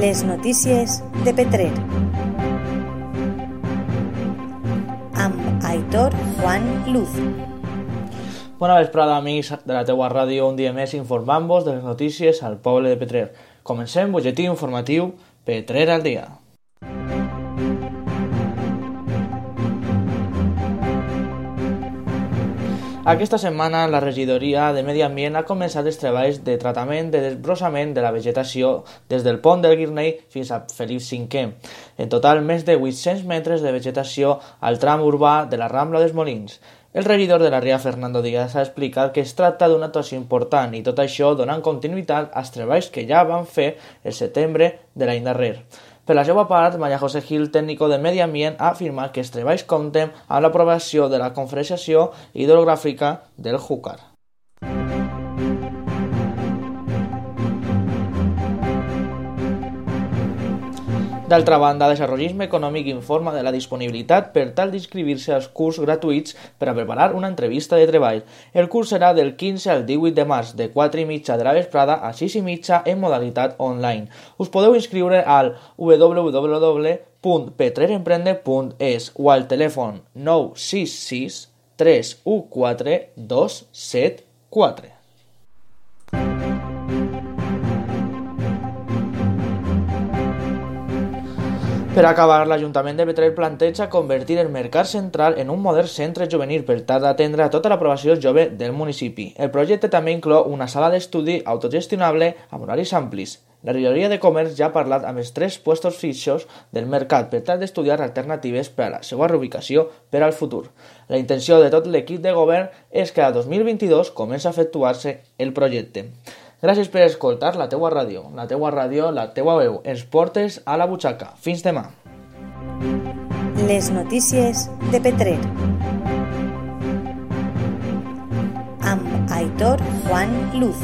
Les notícies de Petrer. Amb Aitor Juan Luz. Bona vesprada, amics de la teua ràdio, un dia més informant-vos de les notícies al poble de Petrer. Comencem butlletí informatiu Petrer al dia. Aquesta setmana la regidoria de Medi Ambient ha començat els treballs de tractament de desbrossament de la vegetació des del pont del Guirnei fins a Felip V. En total, més de 800 metres de vegetació al tram urbà de la Rambla dels Molins. El regidor de la Ria, Fernando Díaz, ha explicat que es tracta d'una actuació important i tot això donant continuïtat als treballs que ja van fer el setembre de l'any darrer. Per la seva part, Maria José Gil, tècnico de Medi Ambient, ha afirmat que els treballs compten amb l'aprovació de la conferenciació hidrogràfica del Júcar. D'altra banda, Desenvolupisme Econòmic informa de la disponibilitat per tal d'inscriure-se als curs gratuïts per a preparar una entrevista de treball. El curs serà del 15 al 18 de març, de 4 i mitja de la vesprada a 6 i mitja en modalitat online. Us podeu inscriure al www.petreremprende.es o al telèfon 966 314 274. Per acabar, l'Ajuntament de Petrer planteja convertir el Mercat Central en un modern centre juvenil per tal d'atendre a tota la població jove del municipi. El projecte també inclou una sala d'estudi autogestionable amb horaris amplis. La regidoria de comerç ja ha parlat amb els tres puestos fixos del mercat per tal d'estudiar alternatives per a la seva reubicació per al futur. La intenció de tot l'equip de govern és que a 2022 comença a efectuar-se el projecte. Gràcies per escoltar la teua ràdio. La teua ràdio, la teua veu. Ens portes a la butxaca. Fins demà. Les notícies de Petrer. Amb Aitor Juan Luz.